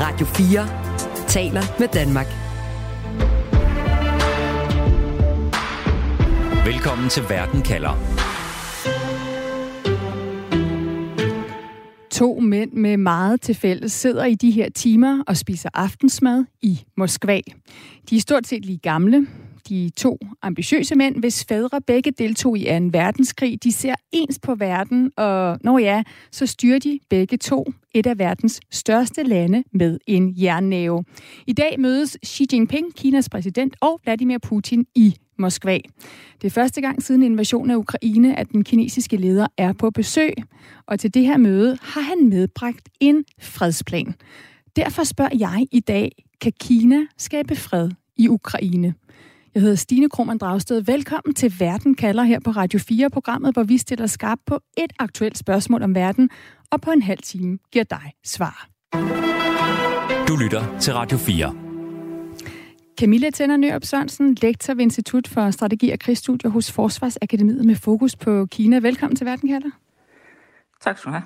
Radio 4 taler med Danmark. Velkommen til Verden kalder. To mænd med meget til fælles sidder i de her timer og spiser aftensmad i Moskva. De er stort set lige gamle. De to ambitiøse mænd, hvis fædre begge deltog i 2. verdenskrig, de ser ens på verden, og når ja, så styrer de begge to et af verdens største lande med en jernnæve. I dag mødes Xi Jinping, Kinas præsident, og Vladimir Putin i Moskva. Det er første gang siden invasionen af Ukraine, at den kinesiske leder er på besøg, og til det her møde har han medbragt en fredsplan. Derfor spørger jeg i dag, kan Kina skabe fred i Ukraine? Jeg hedder Stine Krohmann Dragsted. Velkommen til Verden kalder her på Radio 4, programmet, hvor vi stiller skarp på et aktuelt spørgsmål om verden, og på en halv time giver dig svar. Du lytter til Radio 4. Camilla Tænder Nørup Sørensen, lektor ved Institut for Strategi og Krigsstudier hos Forsvarsakademiet med fokus på Kina. Velkommen til Verden kalder. Tak skal du have.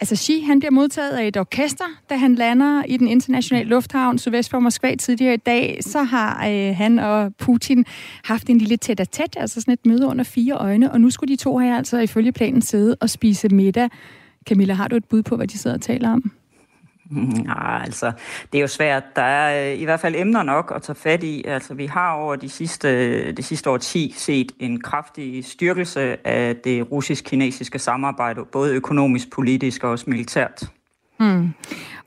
Altså Xi, han bliver modtaget af et orkester, da han lander i den internationale lufthavn sydvest for Moskva tidligere i dag. Så har øh, han og Putin haft en lille tæt tæt, altså sådan et møde under fire øjne, og nu skulle de to her altså ifølge planen sidde og spise middag. Camilla, har du et bud på, hvad de sidder og taler om? Mm, nej, altså, det er jo svært. Der er øh, i hvert fald emner nok at tage fat i. Altså, vi har over de sidste, øh, de sidste år 10 set en kraftig styrkelse af det russisk-kinesiske samarbejde, både økonomisk, politisk og også militært. Mm.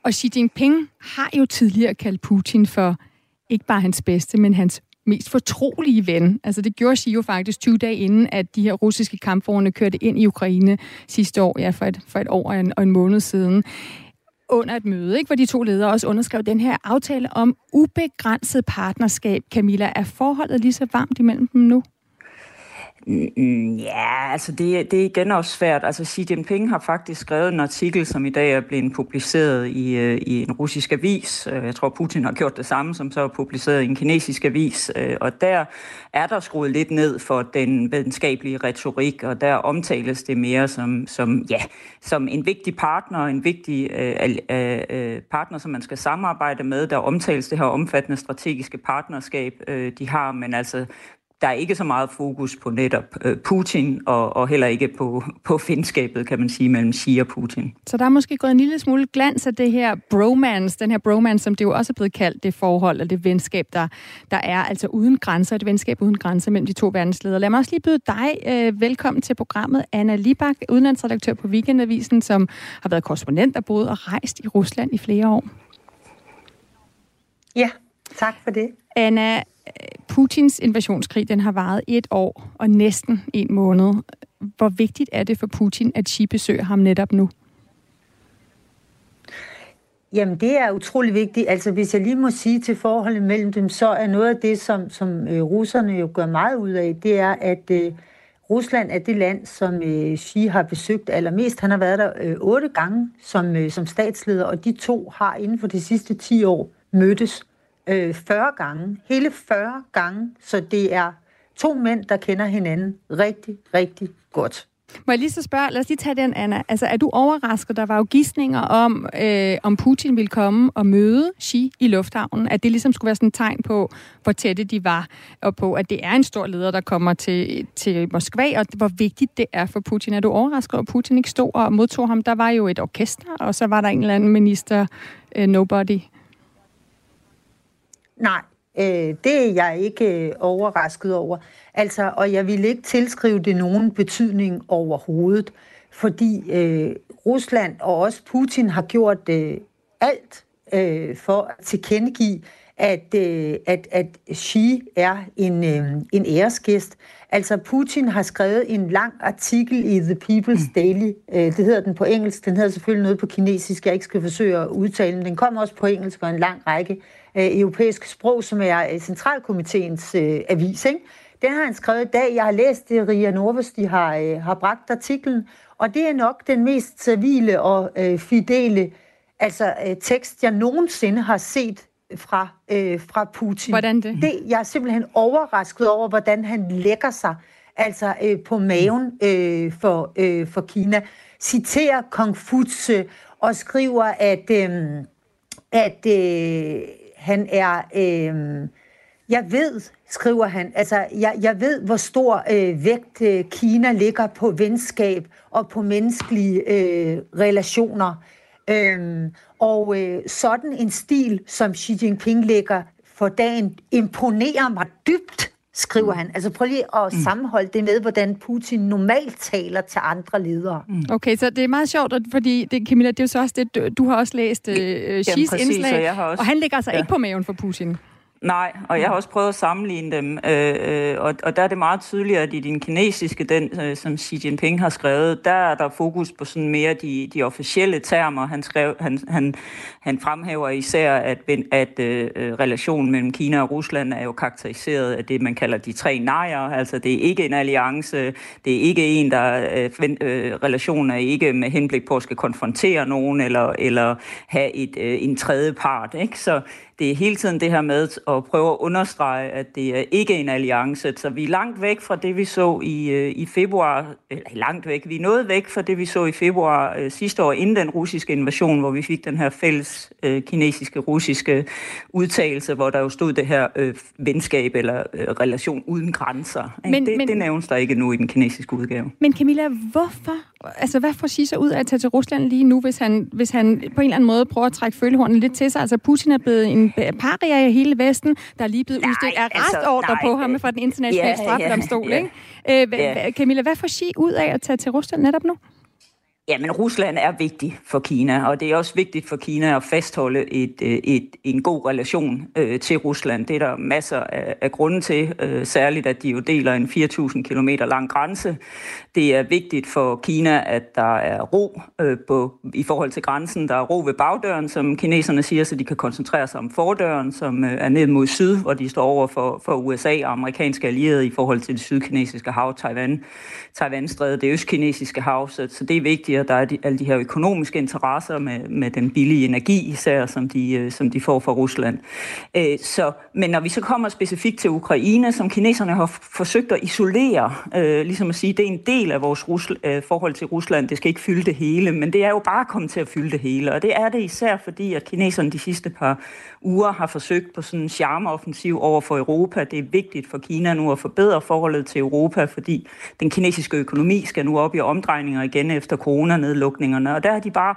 Og Xi Jinping har jo tidligere kaldt Putin for ikke bare hans bedste, men hans mest fortrolige ven. Altså det gjorde Xi jo faktisk 20 dage inden, at de her russiske kampvogne kørte ind i Ukraine sidste år, ja, for et, for et år og en, og en måned siden under et møde, ikke, hvor de to ledere også underskrev den her aftale om ubegrænset partnerskab. Camilla, er forholdet lige så varmt imellem dem nu? Mm, mm, ja, altså det, det er igen også svært. Altså Xi Jinping har faktisk skrevet en artikel, som i dag er blevet publiceret i, øh, i en russisk avis. Øh, jeg tror, Putin har gjort det samme, som så er publiceret i en kinesisk avis. Øh, og der er der skruet lidt ned for den videnskabelige retorik, og der omtales det mere som, som, ja, som en vigtig partner, en vigtig øh, øh, partner, som man skal samarbejde med. Der omtales det her omfattende strategiske partnerskab, øh, de har, men altså der er ikke så meget fokus på netop øh, Putin, og, og heller ikke på, på fjendskabet, kan man sige, mellem Xi og Putin. Så der er måske gået en lille smule glans af det her bromance, den her bromance, som det jo også er blevet kaldt, det forhold og det venskab, der, der er altså uden grænser, et venskab uden grænser mellem de to verdensledere. Lad mig også lige byde dig øh, velkommen til programmet, Anna Libak, udenlandsredaktør på Weekendavisen, som har været korrespondent og boet og rejst i Rusland i flere år. Ja, tak for det. Anna, øh, Putins invasionskrig, den har varet et år og næsten en måned. Hvor vigtigt er det for Putin, at Xi besøger ham netop nu? Jamen, det er utrolig vigtigt. Altså, hvis jeg lige må sige til forholdet mellem dem, så er noget af det, som, som øh, russerne jo gør meget ud af, det er, at øh, Rusland er det land, som øh, Xi har besøgt allermest. Han har været der øh, otte gange som, øh, som statsleder, og de to har inden for de sidste 10 år mødtes øh, 40 gange. Hele 40 gange. Så det er to mænd, der kender hinanden rigtig, rigtig godt. Må jeg lige så spørge, lad os lige tage den, Anna. Altså, er du overrasket? Der var jo gissninger om, øh, om Putin ville komme og møde Xi i lufthavnen. At det ligesom skulle være sådan et tegn på, hvor tætte de var, og på, at det er en stor leder, der kommer til, til Moskva, og hvor vigtigt det er for Putin. Er du overrasket over, at Putin ikke stod og modtog ham? Der var jo et orkester, og så var der en eller anden minister, øh, nobody. Nej, øh, det er jeg ikke øh, overrasket over. Altså, og jeg vil ikke tilskrive det nogen betydning overhovedet, fordi øh, Rusland og også Putin har gjort øh, alt øh, for at tilkendegive, at, øh, at, at Xi er en, øh, en æresgæst. Altså, Putin har skrevet en lang artikel i The People's mm. Daily. Øh, det hedder den på engelsk. Den hedder selvfølgelig noget på kinesisk. Jeg ikke skal forsøge at udtale den. Den kommer også på engelsk og en lang række øh, europæiske sprog, som er centralkomiteens øh, avis. Ikke? Den har han skrevet i dag. Jeg har læst det, Ria Norves, de har, øh, har bragt artiklen, og det er nok den mest civile og øh, fidele altså, øh, tekst, jeg nogensinde har set fra, øh, fra Putin. Hvordan det? det? Jeg er simpelthen overrasket over, hvordan han lægger sig altså øh, på maven øh, for, øh, for Kina. Citerer Konfutse og skriver, at... Øh, at øh, han er... Øh, jeg ved, skriver han, altså jeg, jeg ved, hvor stor øh, vægt øh, Kina ligger på venskab og på menneskelige øh, relationer. Øhm, og øh, sådan en stil, som Xi Jinping lægger for dagen, imponerer mig dybt, skriver mm. han. Altså prøv lige at mm. sammenholde det med, hvordan Putin normalt taler til andre ledere. Mm. Okay, så det er meget sjovt, fordi det, Camilla, det er jo så også det, du, du har også læst øh, Xi's indslag, og, også, og han ligger altså ja. ikke på maven for Putin. Nej, og jeg har også prøvet at sammenligne dem, øh, øh, og, og der er det meget tydeligt, at i den kinesiske, den øh, som Xi Jinping har skrevet, der er der fokus på sådan mere de, de officielle termer. Han, skrev, han, han, han fremhæver især, at, at øh, relationen mellem Kina og Rusland er jo karakteriseret af det, man kalder de tre nejer. Altså det er ikke en alliance, det er ikke en, der øh, øh, relationen er ikke med henblik på at skal konfrontere nogen eller, eller have et, øh, en tredje part. Ikke? Så det er hele tiden det her med at prøve at understrege, at det er ikke en alliance. Så vi er langt væk fra det, vi så i, øh, i februar, eller langt væk, vi er noget væk fra det, vi så i februar øh, sidste år, inden den russiske invasion, hvor vi fik den her fælles øh, kinesiske, russiske udtalelse, hvor der jo stod det her øh, venskab eller øh, relation uden grænser. Men, det, men, det nævnes der ikke nu i den kinesiske udgave. Men Camilla, hvorfor altså, hvad får sig ud af at tage til Rusland lige nu, hvis han, hvis han på en eller anden måde prøver at trække følehornen lidt til sig? Altså, Putin er blevet en paria i hele Vesten. Der er lige blevet udstedt arrestordre altså, på ham fra den internationale ja, strafdomstol, ja, ja. ikke? Øh, ja. Camilla, hvad får sig ud af at tage til Rusland netop nu? Jamen, Rusland er vigtig for Kina, og det er også vigtigt for Kina at fastholde et, øh, et, en god relation øh, til Rusland. Det er der masser af, af grunde til, øh, særligt at de jo deler en 4.000 km lang grænse. Det er vigtigt for Kina, at der er ro øh, på, i forhold til grænsen. Der er ro ved bagdøren, som kineserne siger, så de kan koncentrere sig om fordøren, som øh, er ned mod syd, hvor de står over for, for USA og amerikanske allierede i forhold til det sydkinesiske hav, Taiwan, Taiwanstrædet, det østkinesiske hav, så, så det er vigtigt siger, der er de, alle de her økonomiske interesser med, med den billige energi især, som de, øh, som de får fra Rusland. Øh, så, men når vi så kommer specifikt til Ukraine, som kineserne har forsøgt at isolere, øh, ligesom at sige, det er en del af vores Rusl- øh, forhold til Rusland, det skal ikke fylde det hele, men det er jo bare kommet til at fylde det hele, og det er det især fordi, at kineserne de sidste par uger har forsøgt på sådan en charmeoffensiv over for Europa. Det er vigtigt for Kina nu at forbedre forholdet til Europa, fordi den kinesiske økonomi skal nu op i omdrejninger igen efter coronanedlukningerne. Og der har de bare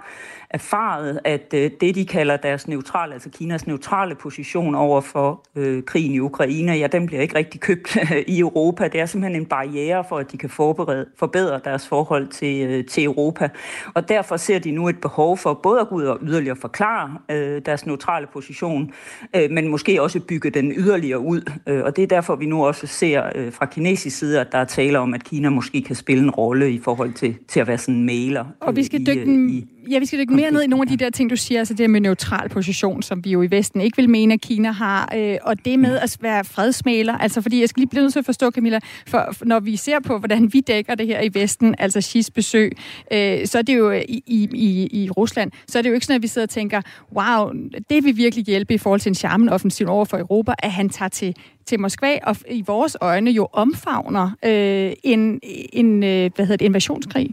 erfaret, at øh, det, de kalder deres neutrale, altså Kinas neutrale position over for øh, krigen i Ukraine, ja, den bliver ikke rigtig købt i Europa. Det er simpelthen en barriere for, at de kan forberede, forbedre deres forhold til, øh, til Europa. Og derfor ser de nu et behov for både at gå ud og yderligere forklare øh, deres neutrale position, øh, men måske også bygge den yderligere ud. Øh, og det er derfor, vi nu også ser øh, fra kinesisk side, at der er tale om, at Kina måske kan spille en rolle i forhold til, til at være sådan en mailer. Og vi skal øh, dykke øh, i, Ja, vi skal dykke mere ned i nogle af de der ting, du siger, altså det med neutral position, som vi jo i Vesten ikke vil mene, at Kina har, øh, og det med at være fredsmaler, altså fordi jeg skal lige blive nødt til at forstå, Camilla, for, når vi ser på, hvordan vi dækker det her i Vesten, altså Xi's besøg, øh, så er det jo i, i, i Rusland, så er det jo ikke sådan, at vi sidder og tænker, wow, det vil virkelig hjælpe i forhold til en charmen-offensiv over for Europa, at han tager til til Moskva, og i vores øjne jo omfavner øh, en, en øh, hvad hedder det, invasionskrig.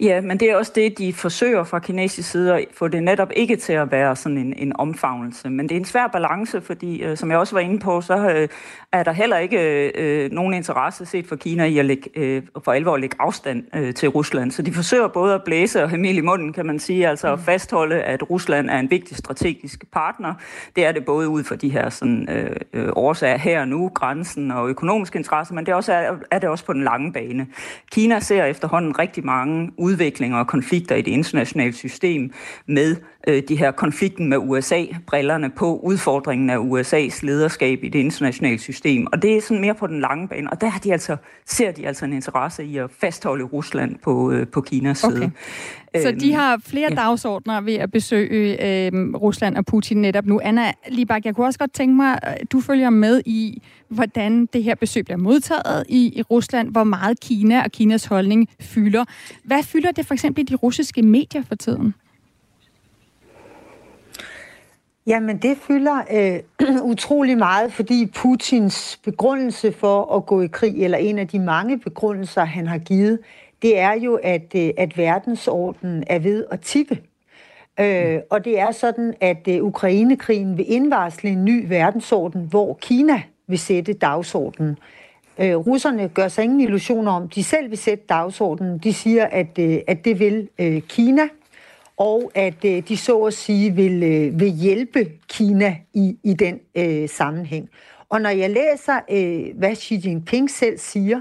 Ja, men det er også det, de forsøger fra kinesisk side at få det netop ikke til at være sådan en, en omfavnelse. Men det er en svær balance, fordi øh, som jeg også var inde på, så øh, er der heller ikke øh, nogen interesse set for Kina i at lægge, øh, for alvor at lægge afstand øh, til Rusland. Så de forsøger både at blæse og have i munden, kan man sige, altså at mm. fastholde, at Rusland er en vigtig strategisk partner. Det er det både ud for de her sådan, øh, øh, årsager her og nu, grænsen og økonomiske interesser, men det er, også, er, er det også på den lange bane. Kina ser efterhånden rigtig mange udviklinger og konflikter i det internationale system med øh, de her konflikten med USA, brillerne på udfordringen af USA's lederskab i det internationale system. Og det er sådan mere på den lange bane. Og der har de altså, ser de altså en interesse i at fastholde Rusland på, øh, på Kinas okay. side. Så de øhm, har flere ja. dagsordner ved at besøge øh, Rusland og Putin netop nu. Anna Libak, jeg kunne også godt tænke mig, at du følger med i, hvordan det her besøg bliver modtaget i, i Rusland, hvor meget Kina og Kinas holdning fylder. Hvad fylder det for eksempel i de russiske medier for tiden? Jamen, det fylder øh, utrolig meget, fordi Putins begrundelse for at gå i krig, eller en af de mange begrundelser, han har givet, det er jo, at, øh, at verdensordenen er ved at tippe. Øh, og det er sådan, at øh, Ukrainekrigen vil indvarsle en ny verdensorden, hvor Kina vil sætte dagsordenen. Øh, russerne gør sig ingen illusioner om, de selv vil sætte dagsordenen. De siger, at, øh, at det vil øh, Kina, og at øh, de så at sige vil, øh, vil hjælpe Kina i, i den øh, sammenhæng. Og når jeg læser, øh, hvad Xi Jinping selv siger,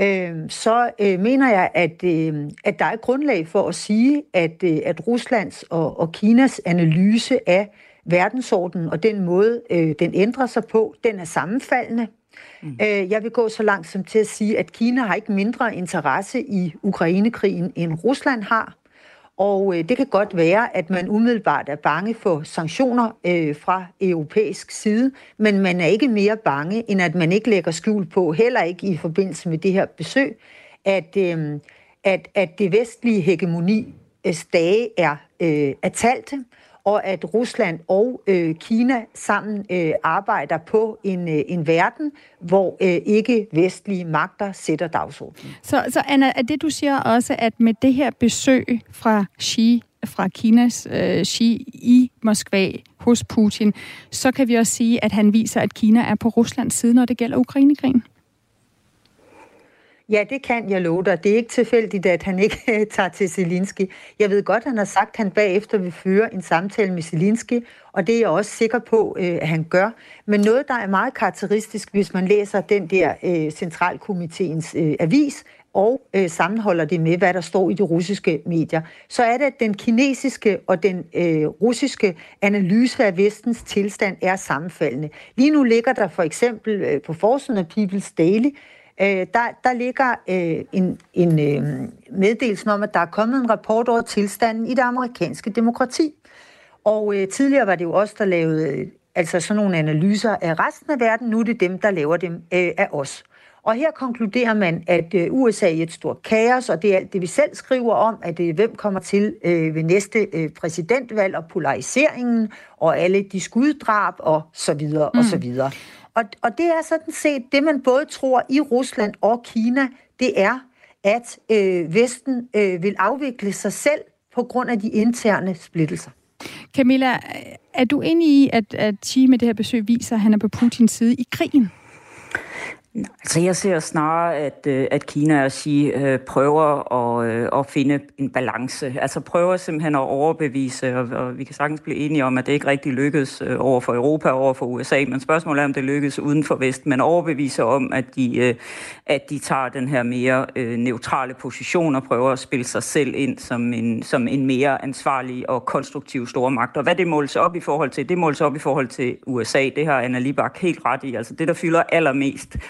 øh, så øh, mener jeg, at, øh, at der er grundlag for at sige, at, øh, at Ruslands og, og Kinas analyse af verdensordenen og den måde, øh, den ændrer sig på, den er sammenfaldende. Mm. Øh, jeg vil gå så langt som til at sige, at Kina har ikke mindre interesse i Ukrainekrigen, end Rusland har. Og øh, det kan godt være, at man umiddelbart er bange for sanktioner øh, fra europæisk side, men man er ikke mere bange, end at man ikke lægger skjul på, heller ikke i forbindelse med det her besøg, at, øh, at, at det vestlige hegemoni øh, dage er, øh, er talte, og at Rusland og øh, Kina sammen øh, arbejder på en, øh, en verden, hvor øh, ikke vestlige magter sætter dagsordenen. Så, så Anna, er det du siger også, at med det her besøg fra Xi fra Kinas øh, Xi i Moskva hos Putin, så kan vi også sige, at han viser, at Kina er på Ruslands side, når det gælder Ukrainekrigen? Ja, det kan jeg love dig. Det er ikke tilfældigt, at han ikke øh, tager til Zelinski. Jeg ved godt, at han har sagt, at han bagefter vil føre en samtale med Zelinski, og det er jeg også sikker på, øh, at han gør. Men noget, der er meget karakteristisk, hvis man læser den der øh, centralkomiteens avis, og øh, sammenholder det med, hvad der står i de russiske medier, så er det, at den kinesiske og den øh, russiske analyse af vestens tilstand er sammenfaldende. Lige nu ligger der for eksempel øh, på forsiden af People's Daily, øh, der, der ligger øh, en, en øh, meddelelse om, at der er kommet en rapport over tilstanden i det amerikanske demokrati. Og øh, tidligere var det jo os, der lavede øh, altså sådan nogle analyser af resten af verden. Nu er det dem, der laver dem øh, af os. Og her konkluderer man, at øh, USA er et stort kaos, og det er alt det, vi selv skriver om, at øh, hvem kommer til øh, ved næste øh, præsidentvalg og polariseringen, og alle de skuddrab og så videre mm. og så videre. Og, og det er sådan set det, man både tror i Rusland og Kina, det er, at øh, Vesten øh, vil afvikle sig selv på grund af de interne splittelser. Camilla, er du enig i, at, at Xi med det her besøg viser, at han er på Putins side i krigen? Altså jeg ser snarere, at, øh, at Kina og Xi øh, prøver at, øh, at finde en balance. Altså prøver simpelthen at overbevise, og, og vi kan sagtens blive enige om, at det ikke rigtig lykkes over for Europa og over for USA, men spørgsmålet er, om det lykkes uden for Vest, men overbevise om, at de, at de tager den her mere neutrale position og prøver at spille sig selv ind som en, som en mere ansvarlig og konstruktiv stormagt. Og hvad det måles op i forhold til, det måles op i forhold til USA. Det har Anna Libak helt ret i. Altså det, der fylder allermest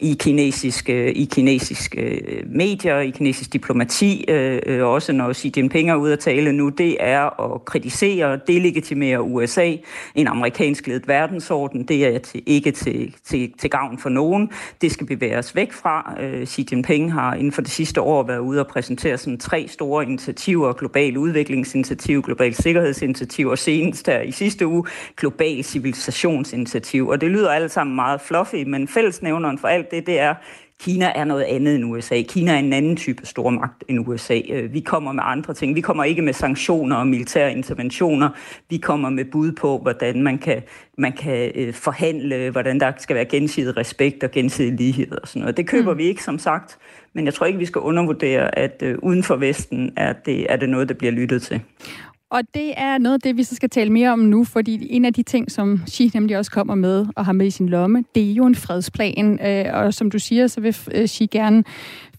i kinesiske, øh, i kinesiske øh, medier, i kinesisk diplomati, øh, øh også når Xi Jinping er ude at tale nu, det er at kritisere og delegitimere USA, en amerikansk ledet verdensorden, det er til, ikke til, til, til gavn for nogen. Det skal bevæges væk fra. Øh, Xi Jinping har inden for det sidste år været ude og præsentere sådan tre store initiativer, global udviklingsinitiativ, global sikkerhedsinitiativ og senest her i sidste uge, global civilisationsinitiativ. Og det lyder alle sammen meget fluffy, men fællesnævneren for alt det, det er, Kina er noget andet end USA. Kina er en anden type stormagt end USA. Øh, vi kommer med andre ting. Vi kommer ikke med sanktioner og militære interventioner. Vi kommer med bud på, hvordan man kan, man kan øh, forhandle, hvordan der skal være gensidig respekt og gensidig lighed og sådan noget. Det køber mm. vi ikke, som sagt. Men jeg tror ikke, vi skal undervurdere, at uh, uden for Vesten er det, er det noget, der bliver lyttet til. Og det er noget af det, vi så skal tale mere om nu, fordi en af de ting, som Xi nemlig også kommer med og har med i sin lomme, det er jo en fredsplan. Øh, og som du siger, så vil øh, Xi gerne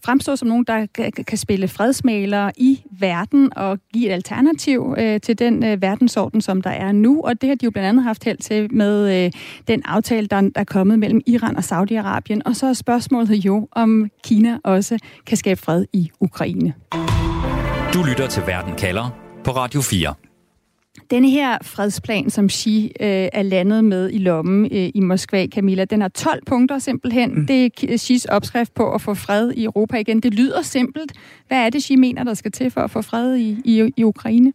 fremstå som nogen, der kan spille fredsmalere i verden og give et alternativ øh, til den øh, verdensorden, som der er nu. Og det har de jo blandt andet haft held til med øh, den aftale, der, der er kommet mellem Iran og Saudi-Arabien. Og så er spørgsmålet jo, om Kina også kan skabe fred i Ukraine. Du lytter til Verden kalder på Radio 4. Denne her fredsplan, som Xi øh, er landet med i lommen øh, i Moskva, Camilla, den har 12 punkter simpelthen. Mm. Det er Xis opskrift på at få fred i Europa igen. Det lyder simpelt. Hvad er det, Xi mener, der skal til for at få fred i, i, i Ukraine?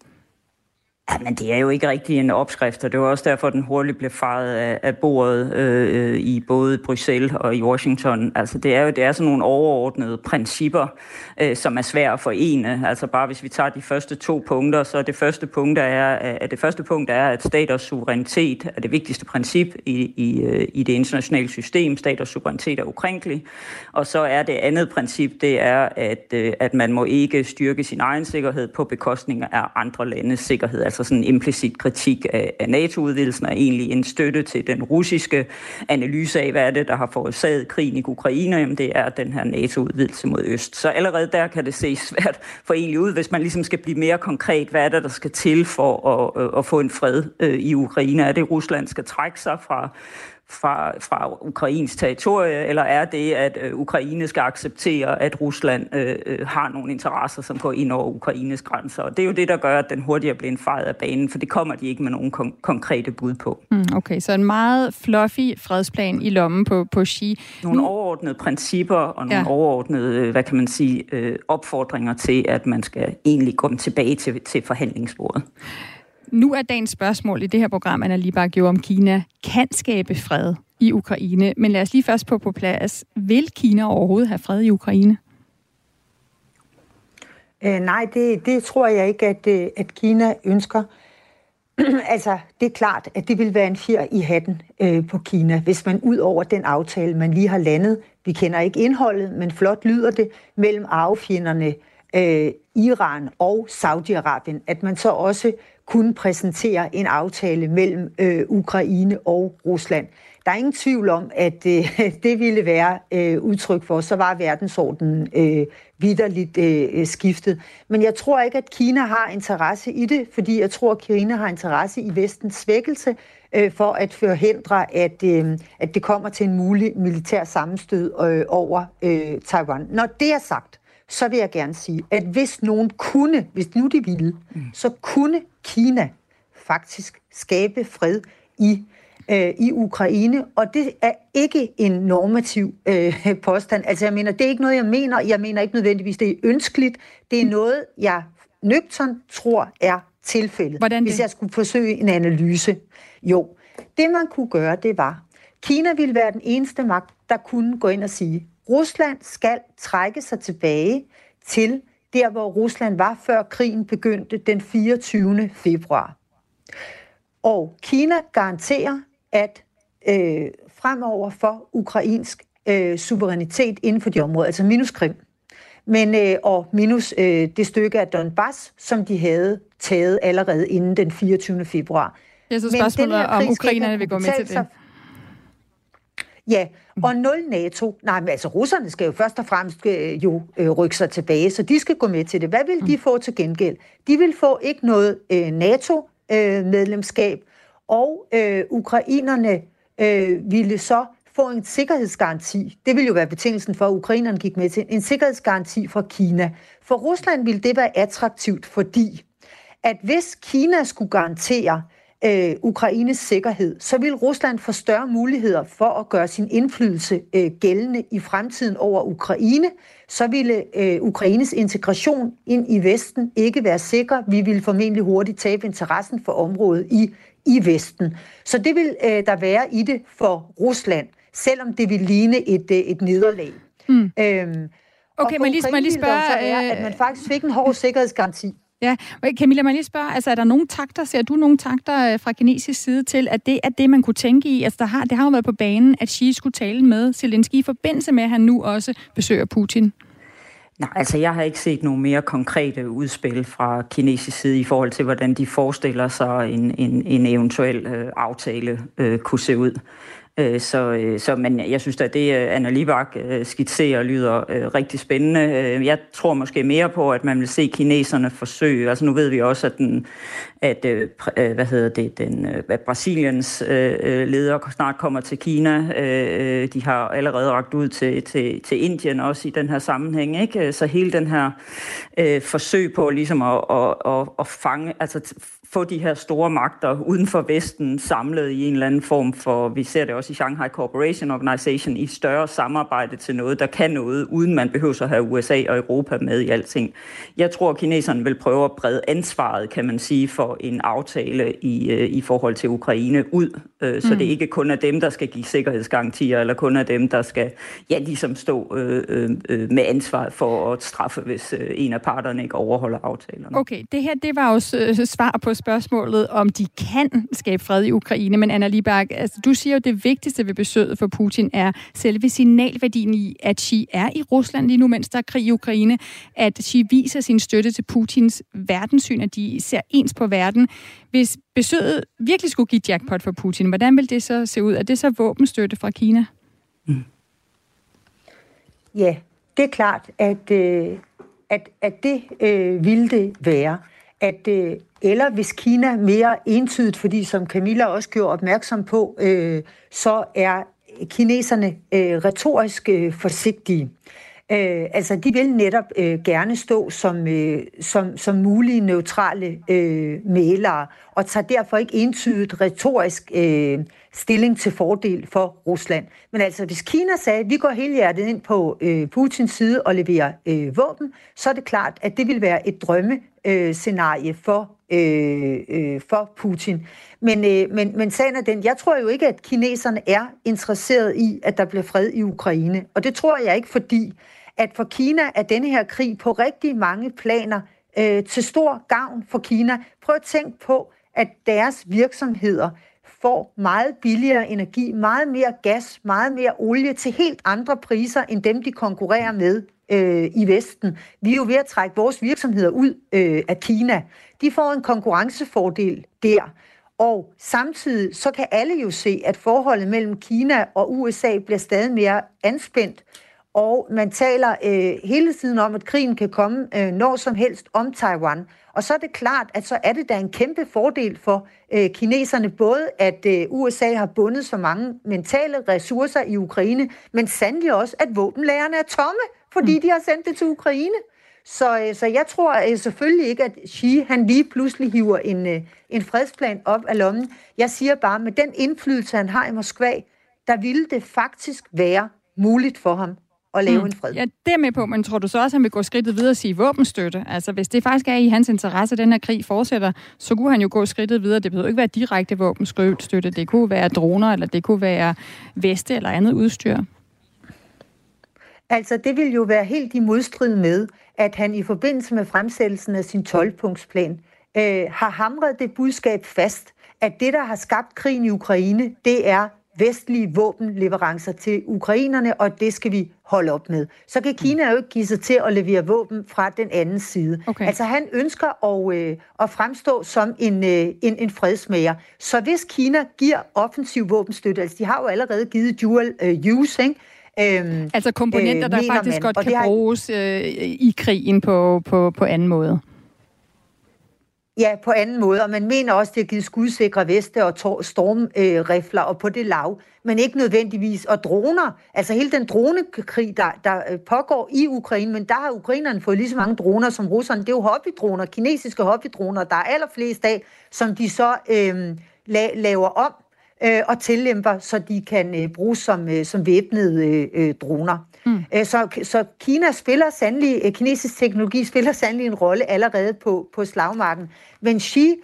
Men det er jo ikke rigtig en opskrift, og det var også derfor, den hurtigt blev faret af, af bordet øh, i både Bruxelles og i Washington. Altså det er jo det er sådan nogle overordnede principper, øh, som er svære at forene. Altså bare hvis vi tager de første to punkter, så det første punkt er, at det første punkt er, at staters suverænitet er det vigtigste princip i, i, øh, i det internationale system. Staters suverænitet er ukrænkelig. Og så er det andet princip, det er, at, øh, at man må ikke styrke sin egen sikkerhed på bekostning af andre landes sikkerhed. Altså Altså sådan en implicit kritik af, af NATO-udvidelsen og egentlig en støtte til den russiske analyse af, hvad er det, der har forårsaget krigen i Ukraine. Jamen, det er den her NATO-udvidelse mod øst. Så allerede der kan det se svært for egentlig ud, hvis man ligesom skal blive mere konkret, hvad er det, der skal til for at, at, at få en fred øh, i Ukraine? Er det, Rusland skal trække sig fra fra, fra Ukrains territorie, eller er det, at øh, Ukraine skal acceptere, at Rusland øh, øh, har nogle interesser, som går ind over Ukraines grænser? Og det er jo det, der gør, at den hurtigere bliver en fejret af banen, for det kommer de ikke med nogen kon- konkrete bud på. Mm, okay, så en meget fluffy fredsplan i lommen på, på Xi. Nogle overordnede principper og nogle ja. overordnede, øh, hvad kan man sige, øh, opfordringer til, at man skal egentlig komme tilbage til, til forhandlingsbordet. Nu er dagens spørgsmål i det her program, Anna Libak, jo om Kina kan skabe fred i Ukraine. Men lad os lige først på på plads. Vil Kina overhovedet have fred i Ukraine? Øh, nej, det, det tror jeg ikke, at, øh, at Kina ønsker. altså, det er klart, at det vil være en fjer i hatten øh, på Kina, hvis man ud over den aftale, man lige har landet, vi kender ikke indholdet, men flot lyder det, mellem arvefjenderne øh, Øh, Iran og Saudi-Arabien, at man så også kunne præsentere en aftale mellem øh, Ukraine og Rusland. Der er ingen tvivl om, at øh, det ville være øh, udtryk for, så var verdensordenen øh, vidderligt øh, skiftet. Men jeg tror ikke, at Kina har interesse i det, fordi jeg tror, at Kina har interesse i vestens svækkelse øh, for at forhindre, at, øh, at det kommer til en mulig militær sammenstød øh, over øh, Taiwan. Når det er sagt, så vil jeg gerne sige, at hvis nogen kunne, hvis nu de ville, mm. så kunne Kina faktisk skabe fred i øh, i Ukraine, og det er ikke en normativ øh, påstand. Altså jeg mener, det er ikke noget, jeg mener. Jeg mener ikke nødvendigvis, det er ønskeligt. Det er noget, jeg nøgtern tror er tilfældet. Hvordan det? Hvis jeg skulle forsøge en analyse. Jo, det man kunne gøre, det var, Kina ville være den eneste magt, der kunne gå ind og sige, Rusland skal trække sig tilbage til der, hvor Rusland var, før krigen begyndte den 24. februar. Og Kina garanterer, at øh, fremover for ukrainsk øh, suverænitet inden for de områder, altså minus Krim, men, øh, og minus øh, det stykke af Donbass, som de havde taget allerede inden den 24. februar. Jeg så spørgsmålet om ukrainerne vil gå med til det. Ja, og nul NATO. Nej, men altså russerne skal jo først og fremmest øh, jo øh, rykke sig tilbage, så de skal gå med til det. Hvad vil de mm. få til gengæld? De vil få ikke noget øh, NATO-medlemskab, øh, og øh, ukrainerne øh, ville så få en sikkerhedsgaranti. Det ville jo være betingelsen for, at ukrainerne gik med til en sikkerhedsgaranti fra Kina. For Rusland ville det være attraktivt, fordi at hvis Kina skulle garantere, øh, Ukraines sikkerhed, så vil Rusland få større muligheder for at gøre sin indflydelse øh, gældende i fremtiden over Ukraine. Så ville øh, Ukraines integration ind i Vesten ikke være sikker. Vi ville formentlig hurtigt tabe interessen for området i, i Vesten. Så det vil øh, der være i det for Rusland, selvom det vil ligne et, øh, et nederlag. Mm. Øhm, okay, men lige, man lige spørge... Er, at man faktisk fik en hård sikkerhedsgaranti. Ja, Camilla, man lige spørge, altså er der nogle takter, ser du nogle takter øh, fra kinesisk side til, at det er det, man kunne tænke i? Altså der har, det har jo været på banen, at Xi skulle tale med Zelensky i forbindelse med, at han nu også besøger Putin. Nej, altså jeg har ikke set nogle mere konkrete udspil fra kinesisk side i forhold til, hvordan de forestiller sig en, en, en eventuel øh, aftale øh, kunne se ud. Øh, så, øh, så, men jeg synes at det, øh, Anna Libak øh, skitserer, lyder rigtig spændende. Jeg tror måske mere på, at man vil se kineserne forsøge. Altså nu ved vi også, at, den, at hvad hedder det, den, at Brasiliens leder snart kommer til Kina. De har allerede ragt ud til, til, til Indien også i den her sammenhæng. Ikke? Så hele den her forsøg på ligesom at, at, at, at fange, altså få de her store magter uden for Vesten samlet i en eller anden form for, vi ser det også i Shanghai Cooperation Organization, i større samarbejde til noget, der kan noget, uden man behøver at have USA og Europa med i alting. Jeg tror, at kineserne vil prøve at brede ansvaret, kan man sige, for en aftale i, øh, i forhold til Ukraine ud, øh, så mm. det ikke kun er dem, der skal give sikkerhedsgarantier, eller kun er dem, der skal ja, ligesom stå øh, øh, øh med ansvaret for at straffe, hvis en af parterne ikke overholder aftalerne. Okay, det her det var også svar på spørgsmålet, om de kan skabe fred i Ukraine, men Anna Libak, altså, du siger jo, at det vigtigste ved besøget for Putin er selve signalværdien i, at Xi er i Rusland lige nu, mens der er krig i Ukraine, at Xi viser sin støtte til Putins verdenssyn, at de ser ens på verden. Hvis besøget virkelig skulle give jackpot for Putin, hvordan vil det så se ud? Er det så våbenstøtte fra Kina? Mm. Ja, det er klart, at, øh, at, at det øh, ville det være. At, øh, eller hvis Kina mere entydigt, fordi som Camilla også gjorde opmærksom på, øh, så er kineserne øh, retorisk øh, forsigtige. Øh, altså, de vil netop øh, gerne stå som, øh, som, som mulige neutrale øh, malere, og tager derfor ikke entydigt retorisk øh, stilling til fordel for Rusland. Men altså, hvis Kina sagde, at vi går hele hjertet ind på øh, Putins side og leverer øh, våben, så er det klart, at det vil være et drømme Øh, drømmescenarie for, øh, øh, for Putin. Men, øh, men, men sagen er den, jeg tror jo ikke, at kineserne er interesseret i, at der bliver fred i Ukraine. Og det tror jeg ikke, fordi at for Kina er denne her krig på rigtig mange planer øh, til stor gavn for Kina. Prøv at tænke på, at deres virksomheder får meget billigere energi, meget mere gas, meget mere olie til helt andre priser, end dem de konkurrerer med øh, i Vesten. Vi er jo ved at trække vores virksomheder ud øh, af Kina. De får en konkurrencefordel der. Og samtidig så kan alle jo se, at forholdet mellem Kina og USA bliver stadig mere anspændt og man taler øh, hele tiden om, at krigen kan komme øh, når som helst om Taiwan. Og så er det klart, at så er det da en kæmpe fordel for øh, kineserne, både at øh, USA har bundet så mange mentale ressourcer i Ukraine, men sandelig også, at våbenlagerne er tomme, fordi mm. de har sendt det til Ukraine. Så, øh, så jeg tror øh, selvfølgelig ikke, at Xi han lige pludselig hiver en, øh, en fredsplan op af lommen. Jeg siger bare, med den indflydelse, han har i Moskva, der ville det faktisk være muligt for ham at lave mm. en fred. Ja, det er med på, men tror du så også, at han vil gå skridtet videre og sige våbenstøtte? Altså, hvis det faktisk er i hans interesse, at den her krig fortsætter, så kunne han jo gå skridtet videre. Det behøver ikke være direkte våbenstøtte. Det kunne være droner, eller det kunne være veste eller andet udstyr. Altså, det vil jo være helt i modstrid med, at han i forbindelse med fremsættelsen af sin 12-punktsplan øh, har hamret det budskab fast, at det, der har skabt krigen i Ukraine, det er vestlige våbenleverancer til ukrainerne, og det skal vi holde op med. Så kan Kina jo ikke give sig til at levere våben fra den anden side. Okay. Altså han ønsker at, øh, at fremstå som en, øh, en, en fredsmager. Så hvis Kina giver offensiv våbenstøtte, altså de har jo allerede givet dual øh, use, ikke? Øhm, altså komponenter, der øh, faktisk man. godt kan har... bruges øh, i krigen på, på, på anden måde. Ja, på anden måde, og man mener også, det har givet skudsikre veste og stormrifler øh, og på det lav, men ikke nødvendigvis. Og droner, altså hele den dronekrig, der, der øh, pågår i Ukraine, men der har ukrainerne fået lige så mange droner som russerne. Det er jo hobbydroner, kinesiske hobbydroner, der er allerflest af, som de så øh, la- laver om øh, og tillemper, så de kan øh, bruges som, øh, som væbnede øh, øh droner. Mm. Øh, så, så Kina spiller sandelig, øh, kinesisk teknologi spiller sandelig en rolle allerede på, på slagmarken. Men Xi,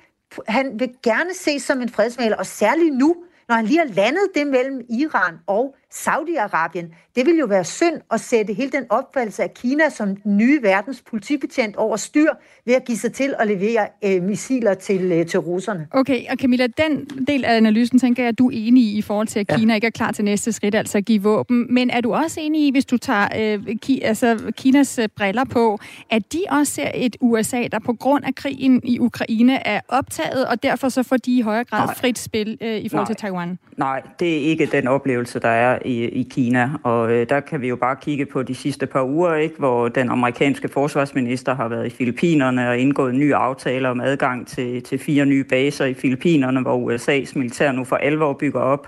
han vil gerne ses som en fredsmaler, og særligt nu, når han lige har landet det mellem Iran og Saudi-Arabien. Det vil jo være synd at sætte hele den opfattelse af Kina som den nye verdens politibetjent over styr ved at give sig til at levere øh, missiler til, øh, til russerne. Okay, og Camilla, den del af analysen tænker jeg, at du er enig i i forhold til, at ja. Kina ikke er klar til næste skridt, altså at give våben. Men er du også enig i, hvis du tager øh, ki, altså Kinas øh, briller på, at de også ser et USA, der på grund af krigen i Ukraine er optaget, og derfor så får de i højere grad Nej. frit spil øh, i forhold Nej. til Taiwan? Nej, det er ikke den oplevelse, der er i, i Kina. Og øh, der kan vi jo bare kigge på de sidste par uger, ikke, hvor den amerikanske forsvarsminister har været i Filippinerne og indgået nye aftaler om adgang til, til fire nye baser i Filippinerne, hvor USA's militær nu for alvor bygger op.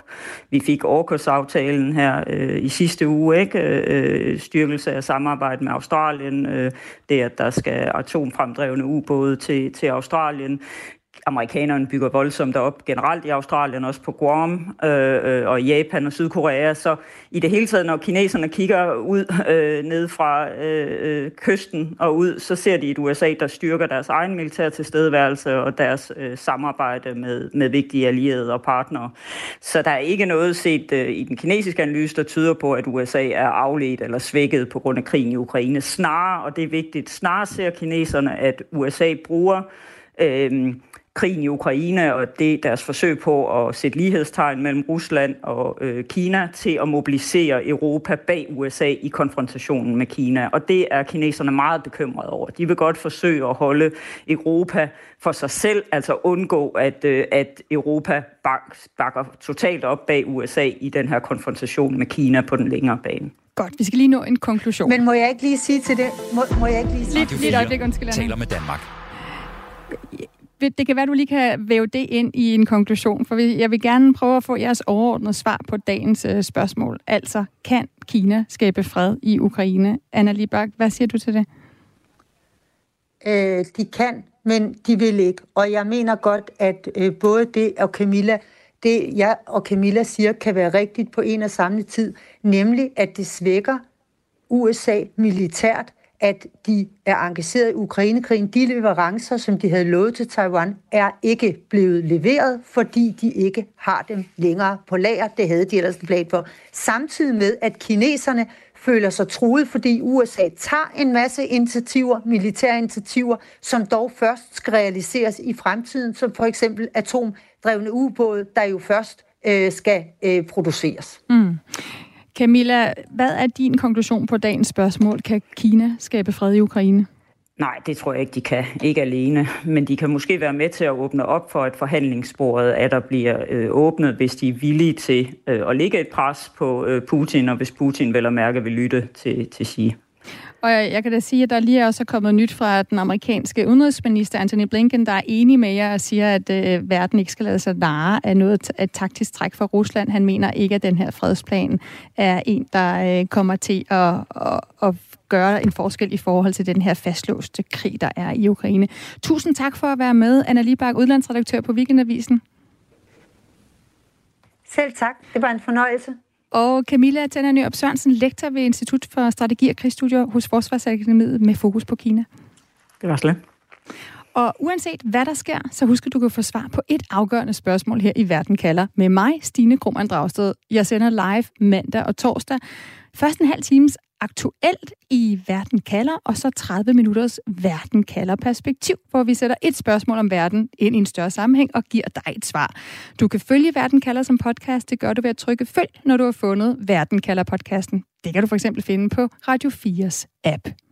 Vi fik AUKUS-aftalen her øh, i sidste uge, ikke? Øh, øh styrkelse af samarbejde med Australien, øh, det at der skal atomfremdrevne ubåde til, til Australien amerikanerne bygger voldsomt op generelt i Australien, også på Guam øh, øh og Japan og Sydkorea. Så i det hele taget, når kineserne kigger ud øh, ned fra øh, øh kysten og ud, så ser de et USA, der styrker deres egen militær tilstedeværelse og deres øh, samarbejde med, med vigtige allierede og partnere. Så der er ikke noget set øh, i den kinesiske analyse, der tyder på, at USA er afledt eller svækket på grund af krigen i Ukraine. Snarere, og det er vigtigt, snarere ser kineserne, at USA bruger øh, krigen i Ukraine og det deres forsøg på at sætte lighedstegn mellem Rusland og øh, Kina til at mobilisere Europa bag USA i konfrontationen med Kina. Og det er kineserne meget bekymrede over. De vil godt forsøge at holde Europa for sig selv, altså undgå, at, øh, at Europa bak, bakker totalt op bag USA i den her konfrontation med Kina på den længere bane. Godt, vi skal lige nå en konklusion. Men må jeg ikke lige sige til det? Må, må jeg ikke lige sige lige et øjeblik, undskyld, Taler med Danmark det kan være, du lige kan væve det ind i en konklusion, for jeg vil gerne prøve at få jeres overordnede svar på dagens øh, spørgsmål. Altså, kan Kina skabe fred i Ukraine? Anna Libak, hvad siger du til det? Øh, de kan, men de vil ikke. Og jeg mener godt, at øh, både det og Camilla, det jeg og Camilla siger, kan være rigtigt på en og samme tid, nemlig at det svækker USA militært, at de er engageret i Ukrainekrigen. De leverancer, som de havde lovet til Taiwan, er ikke blevet leveret, fordi de ikke har dem længere på lager. Det havde de ellers en plan for. Samtidig med, at kineserne føler sig truet, fordi USA tager en masse initiativer, militære initiativer, som dog først skal realiseres i fremtiden, som for eksempel atomdrevne ubåde, der jo først øh, skal øh, produceres. Mm. Camilla, hvad er din konklusion på dagens spørgsmål? Kan Kina skabe fred i Ukraine? Nej, det tror jeg ikke, de kan. Ikke alene. Men de kan måske være med til at åbne op for, at forhandlingsbordet at der bliver øh, åbnet, hvis de er villige til øh, at lægge et pres på øh, Putin, og hvis Putin vel og mærke vil lytte til, til sige. Og jeg kan da sige, at der lige er også kommet nyt fra den amerikanske udenrigsminister Anthony Blinken, der er enig med jer og siger, at øh, verden ikke skal lade sig narre af noget af et taktisk træk fra Rusland. Han mener ikke, at den her fredsplan er en, der øh, kommer til at, at, at gøre en forskel i forhold til den her fastlåste krig, der er i Ukraine. Tusind tak for at være med, Anna Libak, udlandsredaktør på Weekendavisen. Selv tak. Det var en fornøjelse. Og Camilla Tænder Nyrup Sørensen, lektor ved Institut for Strategi og Krigsstudier hos Forsvarsakademiet med fokus på Kina. Det var slet. Og uanset hvad der sker, så husk at du kan få svar på et afgørende spørgsmål her i Verden kalder med mig, Stine Krohmann Dragsted. Jeg sender live mandag og torsdag. Først en halv times aktuelt i Verden kalder, og så 30 minutters Verden kalder perspektiv, hvor vi sætter et spørgsmål om verden ind i en større sammenhæng og giver dig et svar. Du kan følge Verden kalder som podcast. Det gør du ved at trykke følg, når du har fundet Verden kalder podcasten. Det kan du for eksempel finde på Radio 4's app.